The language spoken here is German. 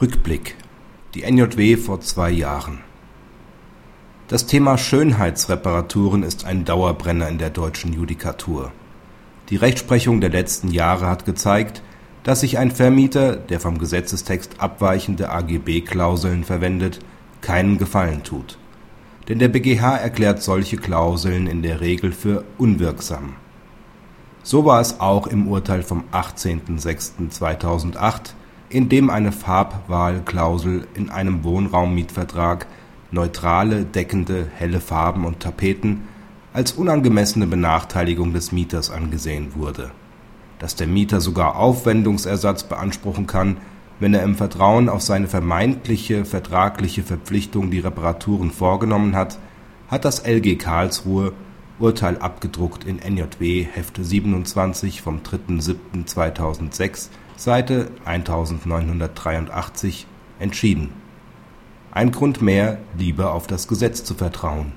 Rückblick. Die NJW vor zwei Jahren. Das Thema Schönheitsreparaturen ist ein Dauerbrenner in der deutschen Judikatur. Die Rechtsprechung der letzten Jahre hat gezeigt, dass sich ein Vermieter, der vom Gesetzestext abweichende AGB-Klauseln verwendet, keinen Gefallen tut. Denn der BGH erklärt solche Klauseln in der Regel für unwirksam. So war es auch im Urteil vom 18.06.2008 in dem eine Farbwahlklausel in einem Wohnraummietvertrag neutrale, deckende, helle Farben und Tapeten als unangemessene Benachteiligung des Mieters angesehen wurde. Dass der Mieter sogar Aufwendungsersatz beanspruchen kann, wenn er im Vertrauen auf seine vermeintliche vertragliche Verpflichtung die Reparaturen vorgenommen hat, hat das LG Karlsruhe Urteil abgedruckt in NJW Hefte 27 vom 3.7.2006 Seite 1983 entschieden. Ein Grund mehr, lieber auf das Gesetz zu vertrauen